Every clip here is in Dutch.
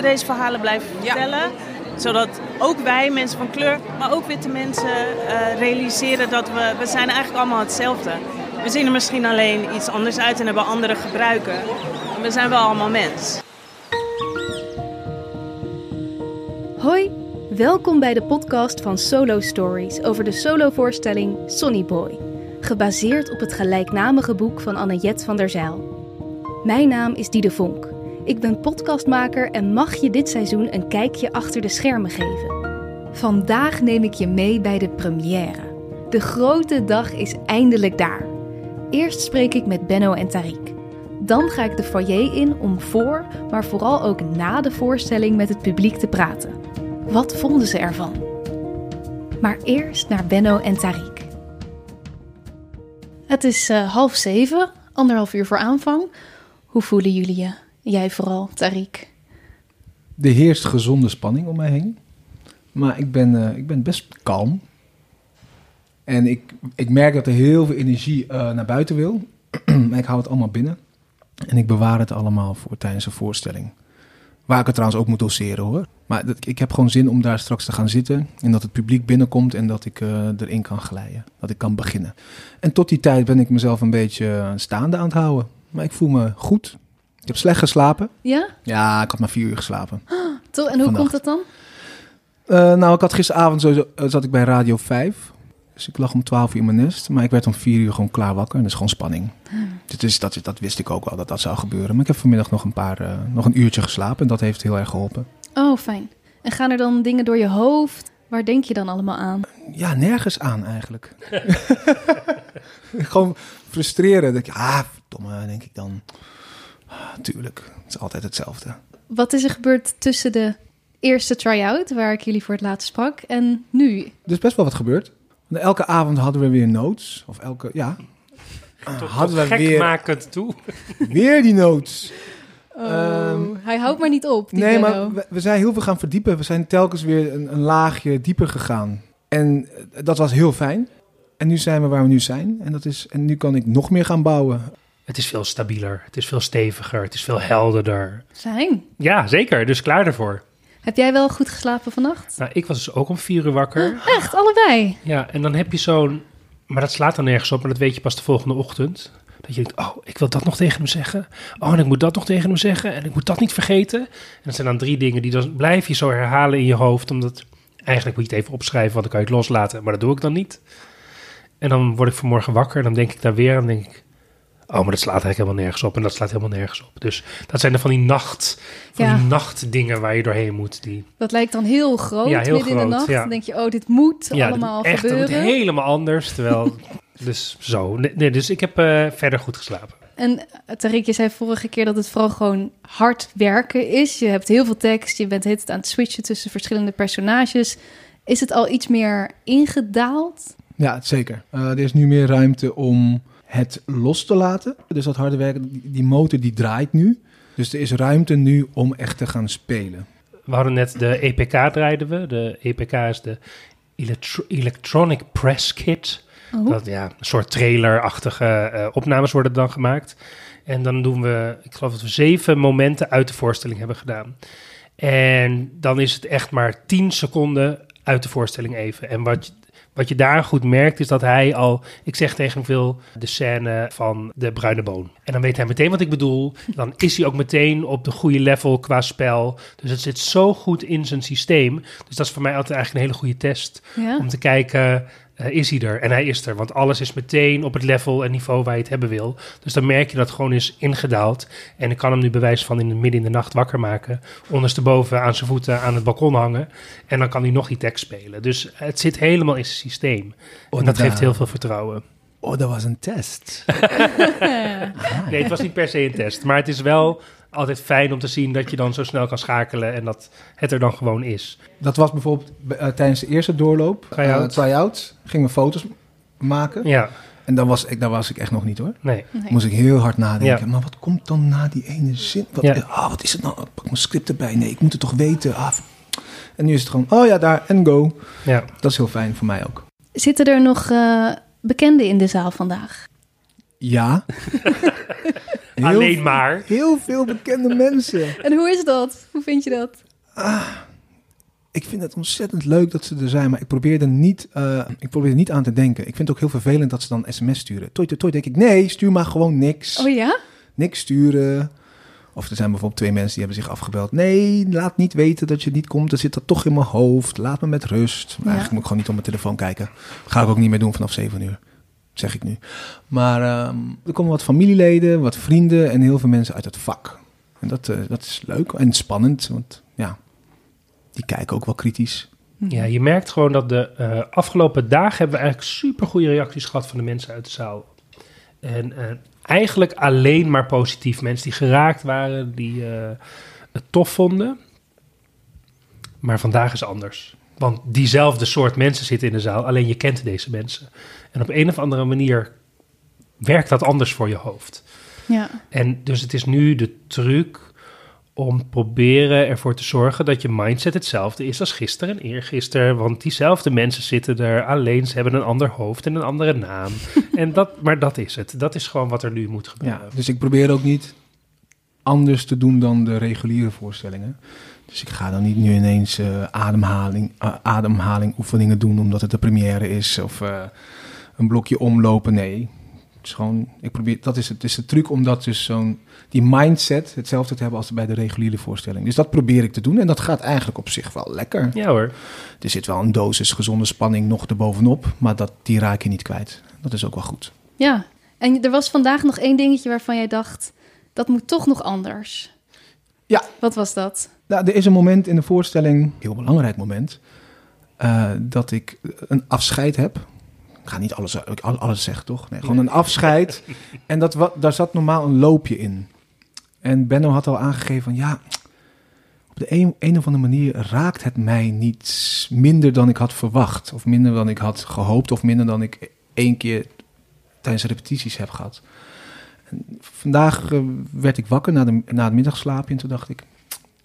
moeten deze verhalen blijven Ja. vertellen. Zodat ook wij, mensen van kleur, maar ook witte mensen, eh, realiseren dat we, we zijn eigenlijk allemaal hetzelfde. We zien er misschien alleen iets anders uit en hebben andere gebruiken. Maar we zijn wel allemaal mens. Hoi, welkom bij de podcast van Solo Stories over de solovoorstelling Sonny Boy, gebaseerd op het gelijknamige boek van Anne-Jet van der Zijl. Mijn naam is Diede Vonk. Ik ben podcastmaker en mag je dit seizoen een kijkje achter de schermen geven. Vandaag neem ik je mee bij de première. De grote dag is eindelijk daar. Eerst spreek ik met Benno en Tariq. Dan ga ik de foyer in om voor, maar vooral ook na de voorstelling met het publiek te praten. Wat vonden ze ervan? Maar eerst naar Benno en Tariq. Het is eh, half zeven, anderhalf uur voor aanvang. Hoe voelen jullie je? Jij vooral, Tariq. Er heerst gezonde spanning om mij heen. Maar ik ben, eh, ik ben best kalm. En ik, ik merk dat er heel veel energie eh, naar buiten wil. maar ik hou het allemaal binnen. En ik bewaar het allemaal voor tijdens een voorstelling. Waar ik het trouwens ook moet doseren hoor. Maar dat, ik heb gewoon zin om daar straks te gaan zitten. En dat het publiek binnenkomt en dat ik eh, erin kan glijden. Dat ik kan beginnen. En tot die tijd ben ik mezelf een beetje staande aan het houden. Maar ik voel me goed. Ik heb slecht geslapen. Ja? Ja, ik had maar vier uur geslapen. Toch? En hoe Vannacht. komt dat dan? Eh, nou, ik had gisteravond sowieso, eh, zat ik bij Radio 5. Dus ik lag om 12 uur in mijn nest. Maar ik werd om 4 uur gewoon klaar wakker. En dat is gewoon spanning. Is, dat, dat wist ik ook wel dat dat zou gebeuren. Maar ik heb vanmiddag nog een, paar, eh, nog een uurtje geslapen. En dat heeft heel erg geholpen. Oh, fijn. En gaan er dan dingen door je hoofd? Waar denk je dan allemaal aan? Ja, nergens aan eigenlijk. gewoon frustreren. Dat ik, ah, verdomme, denk ik dan. Ah, tuurlijk, het is altijd hetzelfde. Wat is er gebeurd tussen de eerste try-out, waar ik jullie voor het laatst sprak, en nu? Er is best wel wat gebeurd. Want elke avond hadden we weer notes. Of elke, ja. Ah, Tot, hadden tot we gekmakend toe. weer die notes. Oh, Ehm, hij houdt maar niet op, die Nee, Benno. maar we, we zijn heel veel gaan verdiepen. We zijn telkens weer een, een laagje dieper gegaan. En eh, dat was heel fijn. En nu zijn we waar we nu zijn. En, dat is, en nu kan ik nog meer gaan bouwen. Het is veel stabieler, het is veel steviger, het is veel helderder. Fijn. Ja, zeker. Dus klaar ervoor. Heb jij wel goed geslapen vannacht? Nou, ik was dus ook om vier uur wakker. Echt, allebei? Ja, en dan heb je zo'n... Maar dat slaat dan nergens op, maar dat weet je pas de volgende ochtend. Dat je denkt, oh, ik wil dat nog tegen hem zeggen. Oh, en ik moet dat nog tegen hem zeggen. En ik moet dat niet vergeten. En dat zijn dan drie dingen die dan blijf je zo herhalen in je hoofd. Omdat eigenlijk moet je het even opschrijven, want dan kan je het loslaten. Maar dat doe ik dan niet. En dan word ik vanmorgen wakker en dan denk ik daar weer aan. Denk ik, oh, maar dat slaat eigenlijk helemaal nergens op. En dat slaat helemaal nergens op. Dus dat zijn dan van die nacht, van Ja. die nachtdingen waar je doorheen moet. Die, Dat lijkt dan heel groot Ja, heel midden in de groot, nacht. ja. Dan denk je, oh, dit moet ja, allemaal echt, gebeuren. moet helemaal anders. Terwijl, dus zo. Nee, nee, dus ik heb eh, verder goed geslapen. En eh, Tariq, je zei vorige keer dat het vooral gewoon hard werken is. Je hebt heel veel tekst, je bent tijd aan het switchen tussen verschillende personages. Is het al iets meer ingedaald? Ja, zeker. Eh, er is nu meer ruimte om het los te laten. Dus dat harde werken, die, motor die draait nu. Dus er is ruimte nu om echt te gaan spelen. We hadden net de EPK draaiden we. De EPK is de Electro- Electronic Press Kit. Oh. Dat, ja, een soort trailerachtige eh, opnames worden dan gemaakt. En dan doen we, ik geloof dat we zeven momenten uit de voorstelling hebben gedaan. En dan is het echt maar 10 seconden uit de voorstelling even. En wat, je- wat je daar goed merkt is dat hij al, ik zeg tegen hem veel, de scène van de bruine boon. En dan weet hij meteen wat ik bedoel. Dan is hij ook meteen op de goede level qua spel. Dus het zit zo goed in zijn systeem. Dus dat is voor mij altijd eigenlijk een hele goede test Ja? om te kijken, eh, is hij er? En hij is er, want alles is meteen op het level en niveau waar je het hebben wil. Dus dan merk je dat het gewoon is ingedaald. En ik kan hem nu bewijs van in de midden in de nacht wakker maken. Ondersteboven aan zijn voeten aan het balkon hangen. En dan kan hij nog die tekst spelen. Dus het zit helemaal in zijn systeem. En dat geeft heel veel vertrouwen. Oh, dat was een test. Nee, het was niet per se een test. Maar het is wel altijd fijn om te zien dat je dan zo snel kan schakelen. En dat het er dan gewoon is. Dat was bijvoorbeeld eh, tijdens de eerste doorloop. Try-out. eh, Try-out. Gingen we foto's maken. Ja, En dan was, ik, daar was ik echt nog niet hoor. nee. Nee. Moest ik heel hard nadenken. Ja. Maar wat komt dan na die ene zin? Wat, Ja. ah, wat is het nou? Pak mijn script erbij. Nee, ik moet het toch weten. Ah, en nu is het gewoon, oh ja, daar en go. Ja. Dat is heel fijn voor mij ook. Zitten er nog eh, bekenden in de zaal vandaag? Ja. Heel alleen veel- maar. Heel veel bekende mensen. En hoe is dat? Hoe vind je dat? Ik vind het ontzettend leuk dat ze er zijn, maar ik probeer er niet, eh, ik probeer er niet aan te denken. Ik vind het ook heel vervelend dat ze dan sms sturen. Toi, toi, toi, denk ik, nee, stuur maar gewoon niks. Oh ja? Niks sturen. Of er zijn bijvoorbeeld twee mensen die hebben zich afgebeld. Nee, laat niet weten dat je niet komt. Er zit dat toch in mijn hoofd. Laat me met rust. Maar Eigenlijk moet ik gewoon niet op mijn telefoon kijken. Ga ik ook niet meer doen vanaf 7 uur. Zeg ik nu. Maar ehm, er komen wat familieleden, wat vrienden en heel veel mensen uit het vak. En dat, eh, dat is leuk en spannend. Want ja, die kijken ook wel kritisch. Ja, je merkt gewoon dat de eh, afgelopen dagen hebben we eigenlijk super goede reacties gehad van de mensen uit de zaal. En eh, eigenlijk alleen maar positief. Mensen die geraakt waren, die het tof vonden. Maar vandaag is anders. Want diezelfde soort mensen zitten in de zaal, alleen je kent deze mensen. En op een of andere manier werkt dat anders voor je hoofd. Ja. En dus het is nu de truc om proberen ervoor te zorgen dat je mindset hetzelfde is als gisteren en eergisteren. Want diezelfde mensen zitten er, alleen ze hebben een ander hoofd en een andere naam. en dat, maar dat is het. Dat is gewoon wat er nu moet Ja, gebeuren. dus ik probeer ook niet anders te doen dan de reguliere voorstellingen. Dus ik ga dan niet nu ineens eh, ademhaling, eh, ademhaling oefeningen doen omdat het de première is of eh, een blokje omlopen. Nee, het is gewoon, ik probeer, dat is het. Het is de truc om dat dus zo'n, die mindset hetzelfde te hebben als bij de reguliere voorstelling. Dus dat probeer ik te doen en dat gaat eigenlijk op zich wel lekker. Ja hoor. Er zit wel een dosis gezonde spanning nog erbovenop, maar dat, die raak je niet kwijt. Dat is ook wel goed. Ja. En er was vandaag nog één dingetje waarvan jij dacht... dat moet toch nog anders. Ja. Wat was dat? Nou, er is een moment in de voorstelling, een heel belangrijk moment, eh, dat ik een afscheid heb. Ik ga niet alles, alles zeggen, toch? Nee, gewoon een afscheid. En dat, wa- daar zat normaal een loopje in. En Benno had al aangegeven van ja, op de een, een of andere manier raakt het mij niet minder dan ik had verwacht. Of minder dan ik had gehoopt. Of minder dan ik één keer tijdens de repetities heb gehad. En vandaag eh, werd ik wakker na, de, na het middagslaapje en toen dacht ik,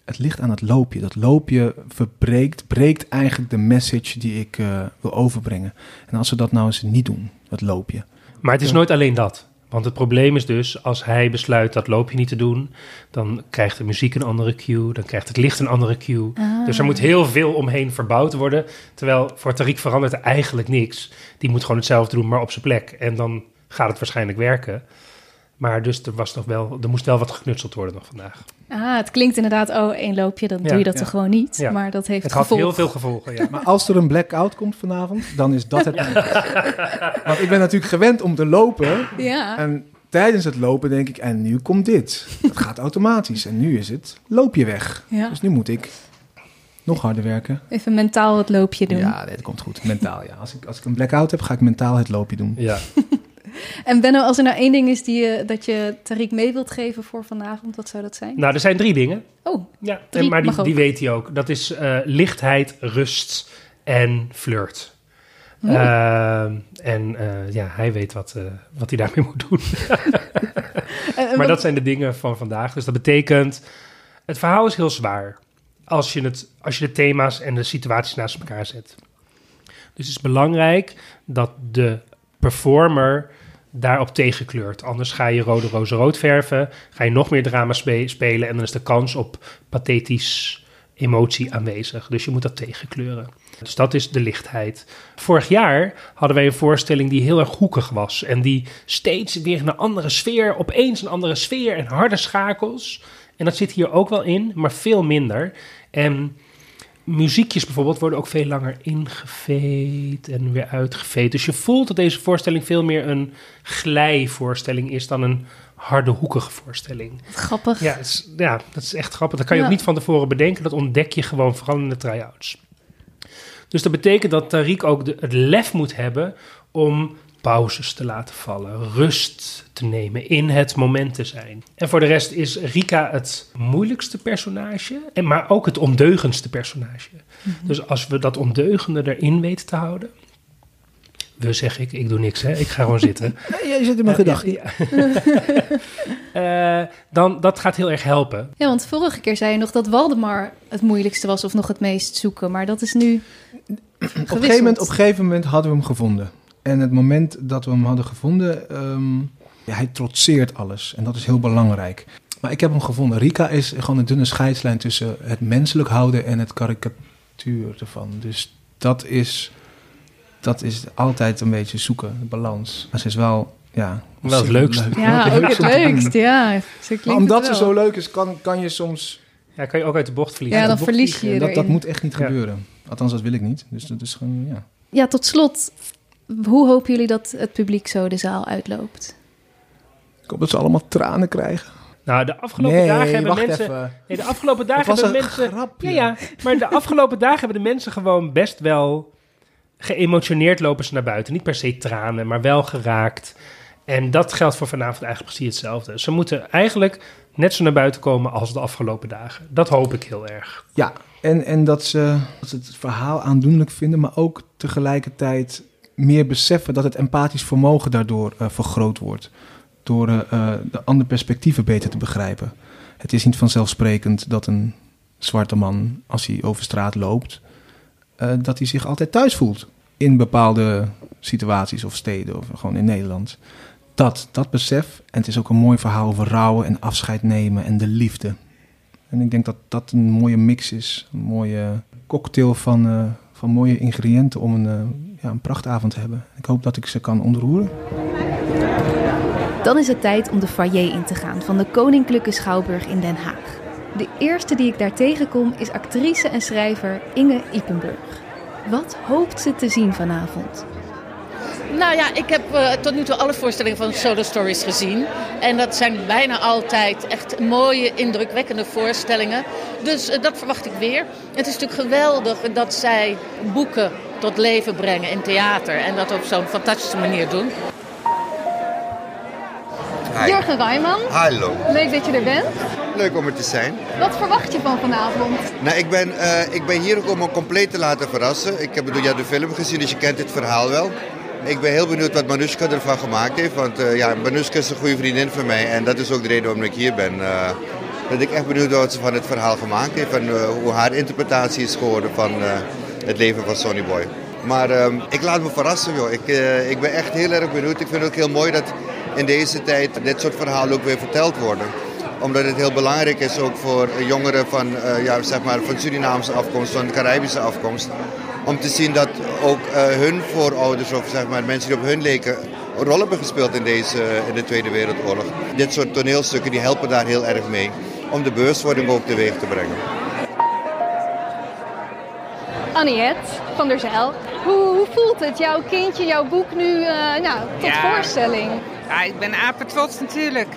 het ligt aan het loopje. Dat loopje verbreekt, breekt eigenlijk de message die ik eh, wil overbrengen. En als ze dat nou eens niet doen, dat loopje. Maar het is Ja. nooit alleen dat. Want het probleem is dus, als hij besluit dat loopje niet te doen, dan krijgt de muziek een andere cue, dan krijgt het licht een andere cue. Ah. Dus er moet heel veel omheen verbouwd worden. Terwijl voor Tariq verandert er eigenlijk niks. Die moet gewoon hetzelfde doen, maar op zijn plek. En dan gaat het waarschijnlijk werken. Maar dus er, was nog wel, er moest wel wat geknutseld worden nog vandaag. Ah, het klinkt inderdaad, oh, één loopje, dan Ja, doe je dat ja. toch gewoon niet. Ja. Maar dat heeft Het had heel veel gevolgen, ja. Maar als er een blackout komt vanavond, dan is dat het. Want ik ben natuurlijk gewend om te lopen. Ja. En tijdens het lopen denk ik, en nu komt dit. Het gaat automatisch. En nu is het loopje weg. ja. Dus nu moet ik nog harder werken. Even mentaal het loopje doen. Ja, nee, dat komt goed. Mentaal, ja. Als ik, als ik een blackout heb, ga ik mentaal het loopje doen. ja. En Benno, als er nou één ding is die je, dat je Tariq mee wilt geven voor vanavond, wat zou dat zijn? Nou, er zijn drie dingen. Oh, Ja, Drie maar die, die weet hij ook. Dat is eh, lichtheid, rust en flirt. Oh. Ehm, en eh, ja, hij weet wat, eh, wat hij daarmee moet doen. en- en Maar wat- dat zijn de dingen van vandaag. Dus dat betekent, het verhaal is heel zwaar. Als je, het, als je de thema's en de situaties naast elkaar zet. Dus het is belangrijk dat de performer daarop tegenkleurt. Anders ga je rode roze rood verven. Ga je nog meer drama spe- spelen. En dan is de kans op pathetisch emotie aanwezig. Dus je moet dat tegenkleuren. Dus dat is de lichtheid. Vorig jaar hadden wij een voorstelling die heel erg hoekig was. En die steeds weer een andere sfeer, opeens een andere sfeer en harde schakels. En dat zit hier ook wel in, maar veel minder. En muziekjes bijvoorbeeld worden ook veel langer ingeveed en weer uitgeveed. Dus je voelt dat deze voorstelling veel meer een glijvoorstelling is dan een harde hoekige voorstelling. Grappig. Ja, het is, ja, dat is echt grappig. Dat kan je Ja. ook niet van tevoren bedenken. Dat ontdek je gewoon vooral in de try-outs. Dus dat betekent dat Tariq ook de, het lef moet hebben om pauzes te laten vallen, rust te nemen, in het moment te zijn. En voor de rest is Rika het moeilijkste personage, en maar ook het ondeugendste personage. Dus als we dat ondeugende erin weten te houden. We zeg ik, ik doe niks, hè? ik ga gewoon zitten. Nee, je zit in mijn gedachten. Ja, ja. Eh, dan dat gaat heel erg helpen. Ja, want vorige keer zei je nog dat Waldemar het moeilijkste was of nog het meest zoeken. Maar dat is nu Op een, gegeven moment, op een gegeven moment hadden we hem gevonden. En het moment dat we hem hadden gevonden, ehm, Ja, hij trotseert alles en dat is heel belangrijk. Maar ik heb hem gevonden. Rika is gewoon een dunne scheidslijn tussen het menselijk houden en het karikatuur ervan. Dus dat is, dat is altijd een beetje zoeken, de balans. Maar ze is wel, ja... Wel het leukste. leuk. Ja, ook het leukst. Ja, Maar omdat ze zo leuk is, kan, kan je soms... Ja, kan je ook uit de bocht verliezen. Ja, dan verlies je vliegen. je dat, dat moet echt niet Ja. gebeuren. Althans, dat wil ik niet. Dus dat is gewoon, ja... Ja, tot slot, hoe hopen jullie dat het publiek zo de zaal uitloopt? Ik hoop dat ze allemaal tranen krijgen. Nou, de afgelopen nee, dagen hebben mensen... even. Nee, de afgelopen dagen Dat was hebben een mensen... grapje. Ja, ja, maar de afgelopen dagen hebben de mensen gewoon best wel geëmotioneerd lopen ze naar buiten. Niet per se tranen, maar wel geraakt. En dat geldt voor vanavond eigenlijk precies hetzelfde. Ze moeten eigenlijk net zo naar buiten komen als de afgelopen dagen. Dat hoop ik heel erg. Ja, en, en dat, ze, dat ze het verhaal aandoenlijk vinden, maar ook tegelijkertijd meer beseffen dat het empathisch vermogen daardoor eh, vergroot wordt. Door eh, eh, de andere perspectieven beter te begrijpen. Het is niet vanzelfsprekend dat een zwarte man, als hij over straat loopt, dat hij zich altijd thuis voelt. In bepaalde situaties of steden of gewoon in Nederland. Dat, dat besef. En het is ook een mooi verhaal over rouwen en afscheid nemen en de liefde. En ik denk dat dat een mooie mix is. Een mooie cocktail van, van mooie ingrediënten om een, ja, een prachtavond te hebben. Ik hoop dat ik ze kan ontroeren. Dan is het tijd om de foyer in te gaan van de Koninklijke Schouwburg in Den Haag. De eerste die ik daar tegenkom is actrice en schrijver Inge Ipenburg. Wat hoopt ze te zien vanavond? Nou ja, ik heb eh, tot nu toe alle voorstellingen van Solo Stories gezien. En dat zijn bijna altijd echt mooie, indrukwekkende voorstellingen. Dus eh, dat verwacht ik weer. Het is natuurlijk geweldig dat zij boeken tot leven brengen in theater. En dat op zo'n fantastische manier doen. Hi. Jurgen Rijman, Hallo, leuk dat je er bent. leuk om er te zijn. Wat verwacht je van vanavond? Nou, ik, ben, eh, ik ben hier ook om me compleet te laten verrassen. Ik heb bedoel, ja, de film gezien, dus je kent het verhaal wel. Ik ben heel benieuwd wat Manushka ervan gemaakt heeft. Want eh, ja, Manushka is een goede vriendin van mij. En dat is ook de reden waarom ik hier ben. eh, dat ik echt benieuwd ben wat ze van het verhaal gemaakt heeft. En hoe haar interpretatie is geworden van eh, het leven van Sonny Boy. Maar ehm, ik laat me verrassen, joh. Ik, eh, ik ben echt heel erg benieuwd. Ik vind het ook heel mooi dat in deze tijd dit soort verhalen ook weer verteld worden. Omdat het heel belangrijk is ook voor jongeren van, eh, ja, zeg maar, van Surinaamse afkomst, van Caribische afkomst. Om te zien dat ook eh, hun voorouders of zeg maar, mensen die op hun leken een rol hebben gespeeld in, deze, in de Tweede Wereldoorlog. Dit soort toneelstukken die helpen daar heel erg mee. Om de bewustwording ook teweeg te brengen. Anniette van der Zijl, hoe, hoe voelt het, jouw kindje, jouw boek nu eh, nou, tot Ja. voorstelling? Ja, ik ben apetrots natuurlijk.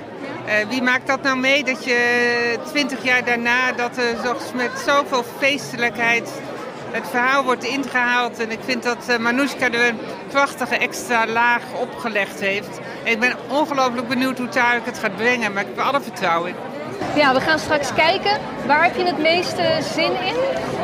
Eh, wie maakt dat nou mee dat je twintig jaar daarna dat er zo- met zoveel feestelijkheid het verhaal wordt ingehaald. En ik vind dat uh, Manoushka er een prachtige extra laag opgelegd heeft. En ik ben ongelooflijk benieuwd hoe Tarek het gaat brengen, maar ik heb alle vertrouwen in. Ja, we gaan straks kijken. Waar heb je het meeste zin in?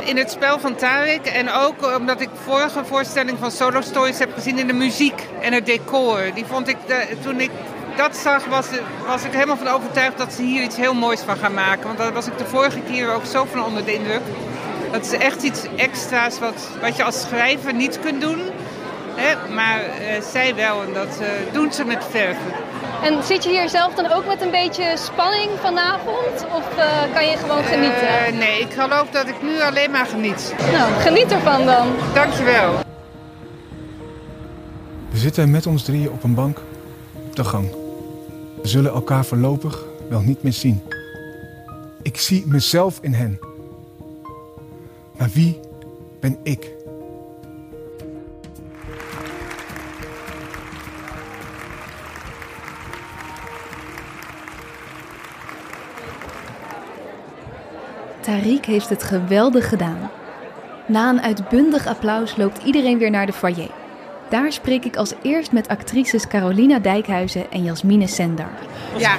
In het spel van Tarek en ook omdat ik vorige voorstelling van Solo Stories heb gezien in de muziek en het decor. Die vond ik, eh, toen ik dat zag, was, ik helemaal van overtuigd dat ze hier iets heel moois van gaan maken. Want daar was ik de vorige keer ook zo van onder de indruk. Dat is echt iets extra's wat, wat je als schrijver niet kunt doen. Hè? Maar eh, zij wel en dat eh, doen ze met verven. En zit je hier zelf dan ook met een beetje spanning vanavond? Of eh, kan je gewoon genieten? Eh, nee, ik geloof dat ik nu alleen maar geniet. Nou, geniet ervan dan. Dankjewel. We zitten met ons drieën op een bank op de gang. We zullen elkaar voorlopig wel niet meer zien. Ik zie mezelf in hen. Maar wie ben ik? Tariq heeft het geweldig gedaan. Na een uitbundig applaus loopt iedereen weer naar de foyer. Daar spreek ik als eerst met actrices Carolina Dijkhuizen en Jasmine Sendar. Ja,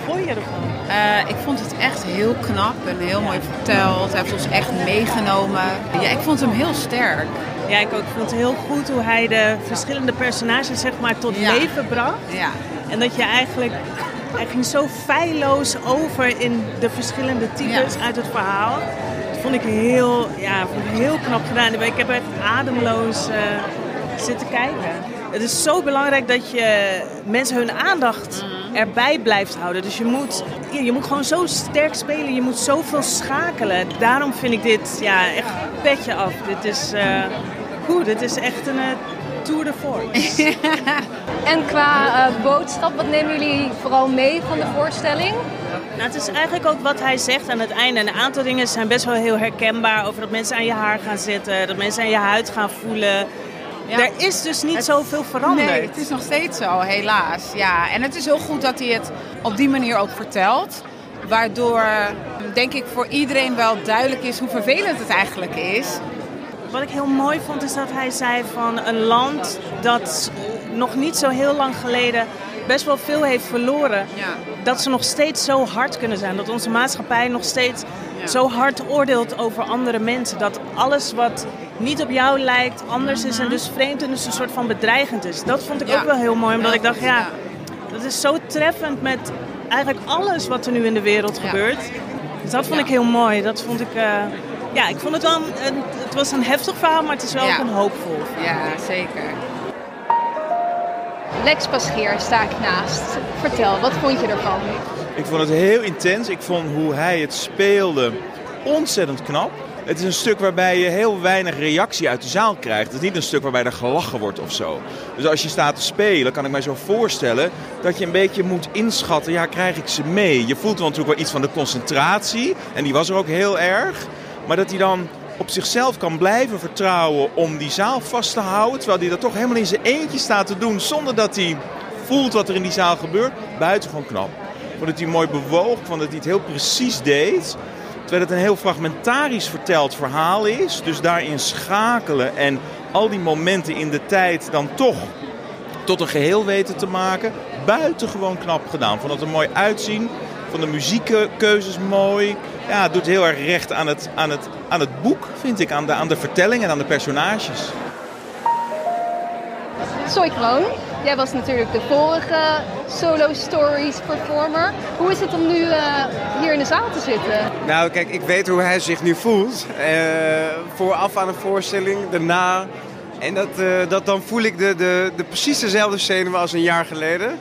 Eh, ik vond het echt heel knap en heel mooi verteld. Hij heeft ons echt meegenomen. Ja, ik vond hem heel sterk. Ja, ik ook vond het heel goed hoe hij de verschillende personages zeg maar tot Ja. leven bracht. Ja, En dat je eigenlijk, hij ging zo feilloos over in de verschillende types Ja. uit het verhaal. Dat vond ik heel, ja, vond ik heel knap gedaan. Ik heb echt ademloos eh, zitten kijken. Het is zo belangrijk dat je mensen hun aandacht erbij blijft houden. Dus je moet, je moet gewoon zo sterk spelen. Je moet zoveel schakelen. Daarom vind ik dit ja, echt petje af. Dit is, uh, goed, dit is echt een uh, tour de force. en qua uh, boodschap, wat nemen jullie vooral mee van de voorstelling? Nou, het is eigenlijk ook wat hij zegt aan het einde. En een aantal dingen zijn best wel heel herkenbaar. Over dat mensen aan je haar gaan zitten, dat mensen aan je huid gaan voelen. Ja. Er is dus niet het, zoveel veranderd. Nee, het is nog steeds zo, helaas. Ja. En het is heel goed dat hij het op die manier ook vertelt. Waardoor, denk ik, voor iedereen wel duidelijk is hoe vervelend het eigenlijk is. Wat ik heel mooi vond is dat hij zei van een land dat nog niet zo heel lang geleden best wel veel heeft verloren. Ja. Dat ze nog steeds zo hard kunnen zijn. Dat onze maatschappij nog steeds zo hard oordeelt over andere mensen. Dat alles wat niet op jou lijkt anders is en mhm. dus vreemd en dus een soort van bedreigend is. Dat vond ik ook wel heel mooi. Omdat ik dacht, ja, dat is zo treffend met eigenlijk alles wat er nu in de wereld gebeurt. Dus dat vond ik heel mooi. Dat vond ik... Uh, ja, ik vond het wel een, het was een heftig verhaal, maar het is wel ook een hoopvol. Ja, zeker. Lex Pasgeer sta ik naast. Vertel, wat vond je ervan? Ik vond het heel intens. Ik vond hoe hij het speelde ontzettend knap. Het is een stuk waarbij je heel weinig reactie uit de zaal krijgt. Het is niet een stuk waarbij er gelachen wordt of zo. Dus als je staat te spelen, kan ik mij zo voorstellen dat je een beetje moet inschatten. Ja, krijg ik ze mee? Je voelt wel natuurlijk wel iets van de concentratie. En die was er ook heel erg. Maar dat hij dan op zichzelf kan blijven vertrouwen om die zaal vast te houden. Terwijl hij dat toch helemaal in zijn eentje staat te doen zonder dat hij voelt wat er in die zaal gebeurt. Buitengewoon knap. Dat hij mooi bewoog, vond dat hij het heel precies deed. Terwijl het een heel fragmentarisch verteld verhaal is. Dus daarin schakelen en al die momenten in de tijd dan toch tot een geheel weten te maken. Buitengewoon knap gedaan. Vond het er mooi uitzien. Van de muziekkeuzes mooi. Ja, het doet heel erg recht aan het, aan het, aan het boek, vind ik. Aan de, aan de vertelling en aan de personages. Soy Kroon, jij was natuurlijk de vorige Solo Stories performer. Hoe is het om nu uh, hier in de zaal te zitten? Nou, kijk, ik weet hoe hij zich nu voelt. Uh, vooraf aan een voorstelling, daarna. En dat, uh, dat, dan voel ik de, de, de precies dezelfde zenuwen als een jaar geleden.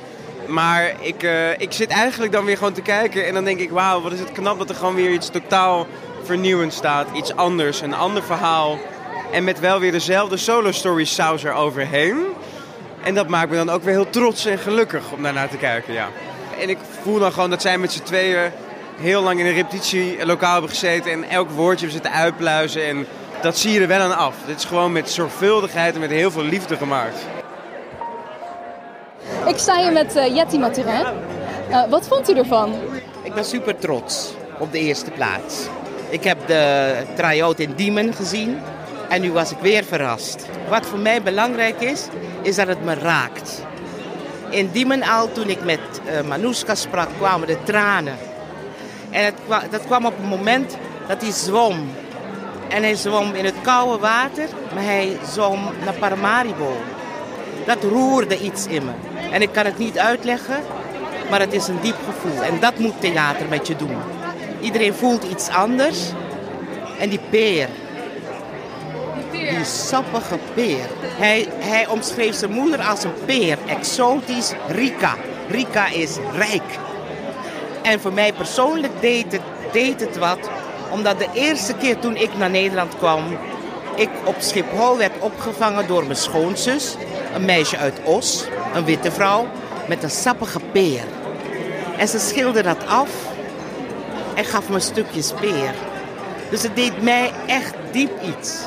Maar ik, uh, ik zit eigenlijk dan weer gewoon te kijken en dan denk ik, wauw, wat is het knap dat er gewoon weer iets totaal vernieuwends staat. Iets anders, een ander verhaal. En met wel weer dezelfde solo story saus eroverheen. En dat maakt me dan ook weer heel trots en gelukkig om daarnaar te kijken, ja. En ik voel dan gewoon dat zij met z'n tweeën heel lang in een repetitielokaal hebben gezeten en elk woordje hebben zitten uitpluizen. En dat zie je er wel aan af. Dit is gewoon met zorgvuldigheid en met heel veel liefde gemaakt. Ik sta hier met uh, Maturin. Uh, wat vond u ervan? Ik ben super trots op de eerste plaats. Ik heb de try-out in Diemen gezien en nu was ik weer verrast. Wat voor mij belangrijk is, is dat het me raakt. In Diemen al, toen ik met uh, Manouska sprak, kwamen de tranen. En het, dat kwam op het moment dat hij zwom. En hij zwom in het koude water, maar hij zwom naar Paramaribo. Dat roerde iets in me. En ik kan het niet uitleggen, maar het is een diep gevoel. En dat moet theater met je doen. Iedereen voelt iets anders. En die peer. Die sappige peer. Hij, hij omschreef zijn moeder als een peer. Exotisch, Rika. Rika is rijk. En voor mij persoonlijk deed het, deed het wat. Omdat de eerste keer toen ik naar Nederland kwam... ik op Schiphol werd opgevangen door mijn schoonzus. Een meisje uit Os een witte vrouw met een sappige peer. En ze schilderde dat af en gaf me stukjes peer. Dus het deed mij echt diep iets.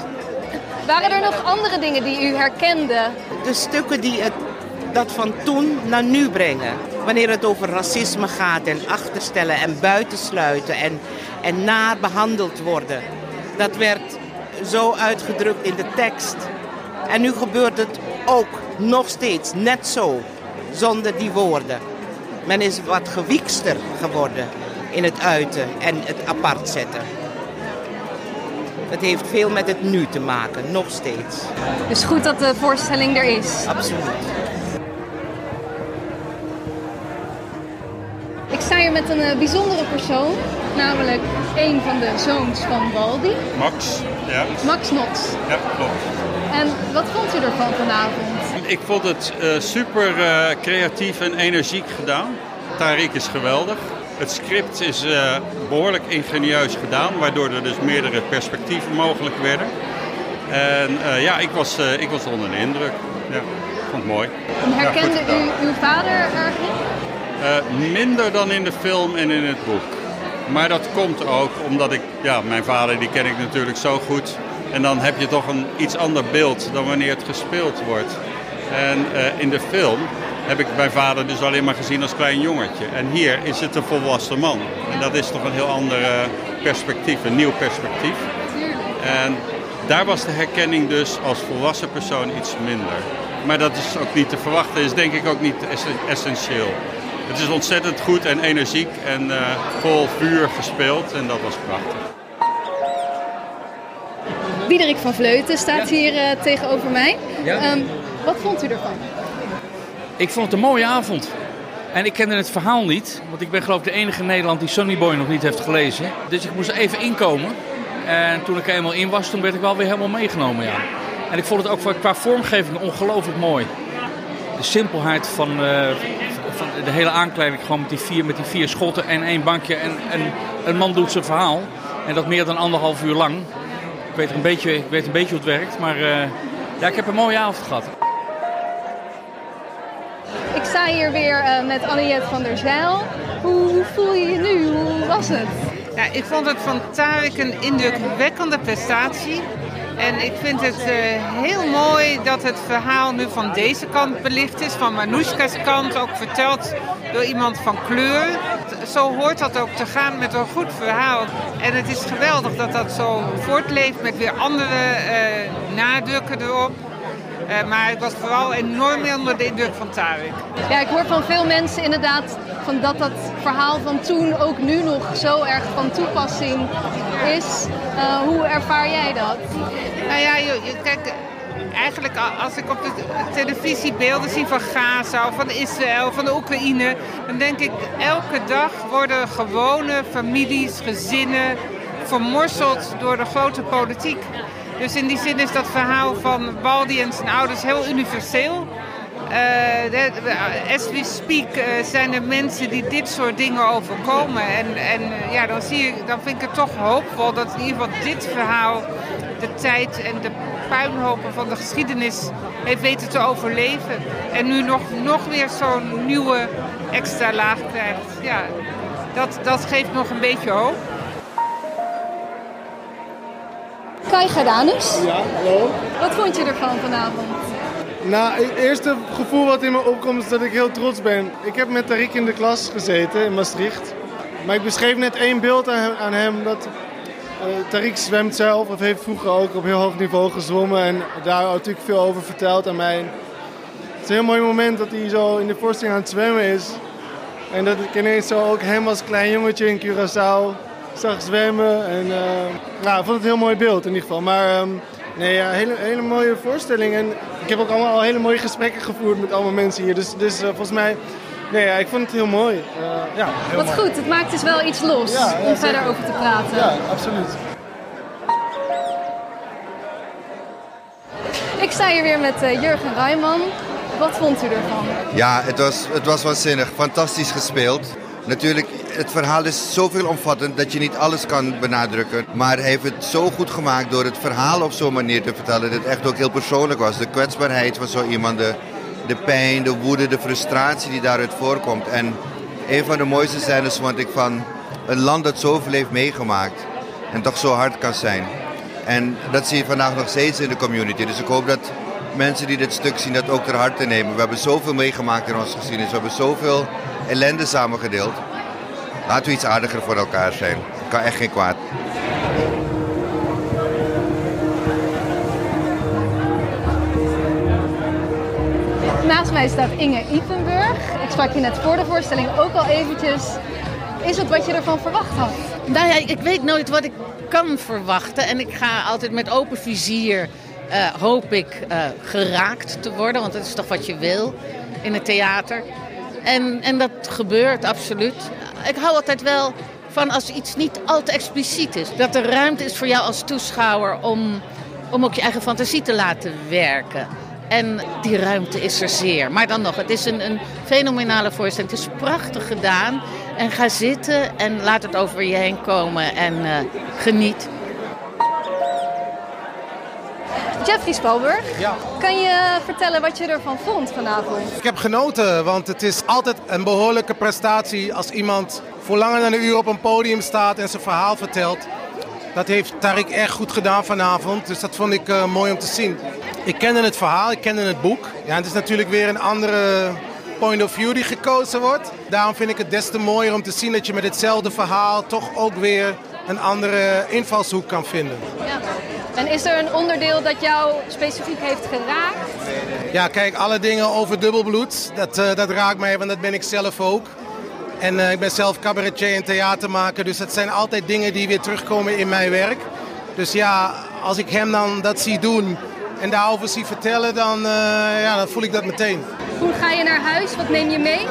Waren er nog andere dingen die u herkende? De stukken die het, dat van toen naar nu brengen. Wanneer het over racisme gaat en achterstellen en buitensluiten en, en naar behandeld worden. Dat werd zo uitgedrukt in de tekst. En nu gebeurt het ook nog steeds net zo, zonder die woorden. Men is wat gewiekster geworden in het uiten en het apart zetten. Het heeft veel met het nu te maken, nog steeds. Dus goed dat de voorstelling er is. Absoluut. Ik sta hier met een uh, bijzondere persoon, namelijk een van de zoons van Waldi. Max, ja. Max Nots. Ja, klopt. En wat vond u ervan vanavond? Ik vond het uh, super uh, creatief en energiek gedaan. Tariq is geweldig. Het script is eh, behoorlijk ingenieus gedaan, waardoor er dus meerdere perspectieven mogelijk werden. En eh, ja, ik was, eh, ik was onder de indruk. Ja, ik vond het mooi. En herkende u uw vader? Eh, minder dan in de film en in het boek. Maar dat komt ook omdat ik, ja, mijn vader die ken ik natuurlijk zo goed. En dan heb je toch een iets ander beeld dan wanneer het gespeeld wordt. En eh, in de film heb ik mijn vader dus alleen maar gezien als klein jongetje. En hier is het een volwassen man. En dat is toch een heel ander perspectief, een nieuw perspectief. En daar was de herkenning dus als volwassen persoon iets minder. Maar dat is ook niet te verwachten, is denk ik ook niet ess- essentieel. Het is ontzettend goed en energiek en eh, vol vuur gespeeld en dat was prachtig. Diederik van Vleuten staat hier eh, tegenover mij. Ja. Ehm, wat vond u ervan? Ik vond het een mooie avond. En ik kende het verhaal niet, want ik ben geloof ik de enige in Nederland die Sonny Boy nog niet heeft gelezen. Dus ik moest even inkomen. En toen ik er eenmaal in was, toen werd ik wel weer helemaal meegenomen, ja. En ik vond het ook qua vormgeving ongelooflijk mooi. De simpelheid van, eh, van de hele aankleding, gewoon met die vier, met die vier schotten en één bankje. En, en een man doet zijn verhaal. En dat meer dan anderhalf uur lang. Ik weet, er een beetje, ik weet een beetje hoe het werkt, maar eh, ja, ik heb een mooie avond gehad. Hier weer eh, met Anniette van der Zijl. Hoe, hoe voel je je nu? Hoe was het? Ja, ik vond het van Tarek een indrukwekkende prestatie. En ik vind het eh, heel mooi dat het verhaal nu van deze kant belicht is. Van Manoushka's kant, ook verteld door iemand van kleur. Zo hoort dat ook te gaan met een goed verhaal. En het is geweldig dat dat zo voortleeft met weer andere eh, nadrukken erop. Eh, maar ik was vooral enorm onder de indruk van Tarek. Ja, ik hoor van veel mensen inderdaad van dat dat verhaal van toen ook nu nog zo erg van toepassing is. Eh, hoe ervaar jij dat? Nou ja, kijk, eigenlijk als ik op de televisie beelden zie van Gaza of van Israël, van de Oekraïne, dan denk ik elke dag worden gewone families, gezinnen vermorseld door de grote politiek. Dus in die zin is dat verhaal van Baldi en zijn ouders heel universeel. De- as we speak eh, zijn er mensen die dit soort dingen overkomen. En, en ja, dan, zie je, dan vind ik het toch hoopvol dat in ieder geval dit verhaal de tijd en de puinhopen van de geschiedenis heeft weten te overleven. En nu nog, nog weer zo'n nieuwe extra laag krijgt. Ja, dat, dat geeft nog een beetje hoop. Gardanus, Ja, hallo. wat vond je ervan vanavond? Nou, het eerste gevoel wat in me opkomt is dat ik heel trots ben. Ik heb met Tariq in de klas gezeten in Maastricht. Maar ik beschreef net één beeld aan hem. Aan hem dat eh Tariq zwemt zelf, of heeft vroeger ook op heel hoog niveau gezwommen. En daar natuurlijk veel over verteld aan mij. Het is een heel mooi moment dat hij zo in de voorstelling aan het zwemmen is. En dat ik ineens zo ook hem als klein jongetje in Curaçao zag zwemmen. En uh, nou, ik vond het een heel mooi beeld in ieder geval. Maar um, nee, ja, hele, hele mooie voorstelling. En ik heb ook allemaal al hele mooie gesprekken gevoerd met allemaal mensen hier. Dus, dus uh, volgens mij, nee, ja, ik vond het heel mooi. Uh, ja, heel Wat mooi. goed, het maakt dus wel iets los Ja, ja, om zeker. verder over te praten. Ja, absoluut. Ik sta hier weer met uh, Jurgen Rijman. Wat vond u ervan? Ja, het was, het was waanzinnig. Fantastisch gespeeld. Natuurlijk, het verhaal is zoveel omvattend dat je niet alles kan benadrukken. Maar hij heeft het zo goed gemaakt door het verhaal op zo'n manier te vertellen. Dat het echt ook heel persoonlijk was. De kwetsbaarheid van zo iemand, de, pijn, de woede, de frustratie die daaruit voorkomt. En een van de mooiste scènes vond ik van een land dat zoveel heeft meegemaakt. En toch zo hard kan zijn. En dat zie je vandaag nog steeds in de community. Dus ik hoop dat mensen die dit stuk zien dat ook ter harte nemen. We hebben zoveel meegemaakt in onze geschiedenis. We hebben zoveel ellende samengedeeld. Laten we iets aardiger voor elkaar zijn. Kan echt geen kwaad. Naast mij staat Inge Ipenburg. Ik sprak je net voor de voorstelling ook al eventjes. Is het wat je ervan verwacht had? Nou ja, ik weet nooit wat ik kan verwachten. En ik ga altijd met open vizier, uh, hoop ik, uh, geraakt te worden. Want dat is toch wat je wil in het theater. En, en dat gebeurt absoluut. Ik hou altijd wel van als iets niet al te expliciet is. Dat er ruimte is voor jou als toeschouwer om, om ook je eigen fantasie te laten werken. En die ruimte is er zeer. Maar dan nog, het is een, een fenomenale voorstelling. Het is prachtig gedaan. En ga zitten en laat het over je heen komen en uh, geniet. Jeffrey Spalberg, Ja. kan je vertellen wat je ervan vond vanavond? Ik heb genoten, want het is altijd een behoorlijke prestatie als iemand voor langer dan een uur op een podium staat en zijn verhaal vertelt. Dat heeft Tarik echt goed gedaan vanavond, dus dat vond ik eh, mooi om te zien. Ik kende het verhaal, ik kende het boek. Ja, het is natuurlijk weer een andere point of view die gekozen wordt. Daarom vind ik het des te mooier om te zien dat je met hetzelfde verhaal toch ook weer een andere invalshoek kan vinden. Ja. En is er een onderdeel dat jou specifiek heeft geraakt? Ja, kijk, alle dingen over dubbelbloed, dat, eh, dat raakt mij, want dat ben ik zelf ook. En eh, ik ben zelf cabaretier en theatermaker, dus dat zijn altijd dingen die weer terugkomen in mijn werk. Dus ja, als ik hem dan dat zie doen en daarover zie vertellen, dan, eh, ja, dan voel ik dat meteen. Hoe ga je naar huis? Wat neem je mee?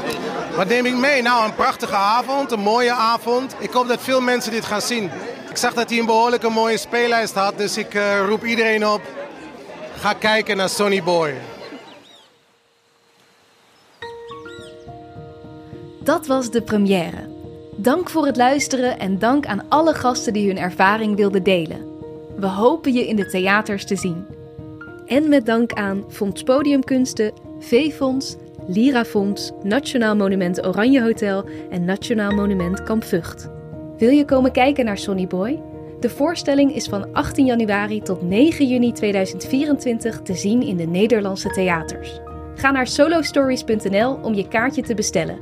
Wat neem ik mee? Nou, een prachtige avond, een mooie avond. Ik hoop dat veel mensen dit gaan zien. Ik zag dat hij een behoorlijke mooie speellijst had, dus ik eh, roep iedereen op. Ga kijken naar Sonny Boy. Dat was de première. Dank voor het luisteren en dank aan alle gasten die hun ervaring wilden delen. We hopen je in de theaters te zien. En met dank aan Fonds Podiumkunsten, V-Fonds, Lirafonds, Nationaal Monument Oranje Hotel en Nationaal Monument Kamp Vught. Wil je komen kijken naar Sonny Boy? De voorstelling is van 18 januari tot 9 juni 2024 te zien in de Nederlandse theaters. Ga naar solostories.nl om je kaartje te bestellen.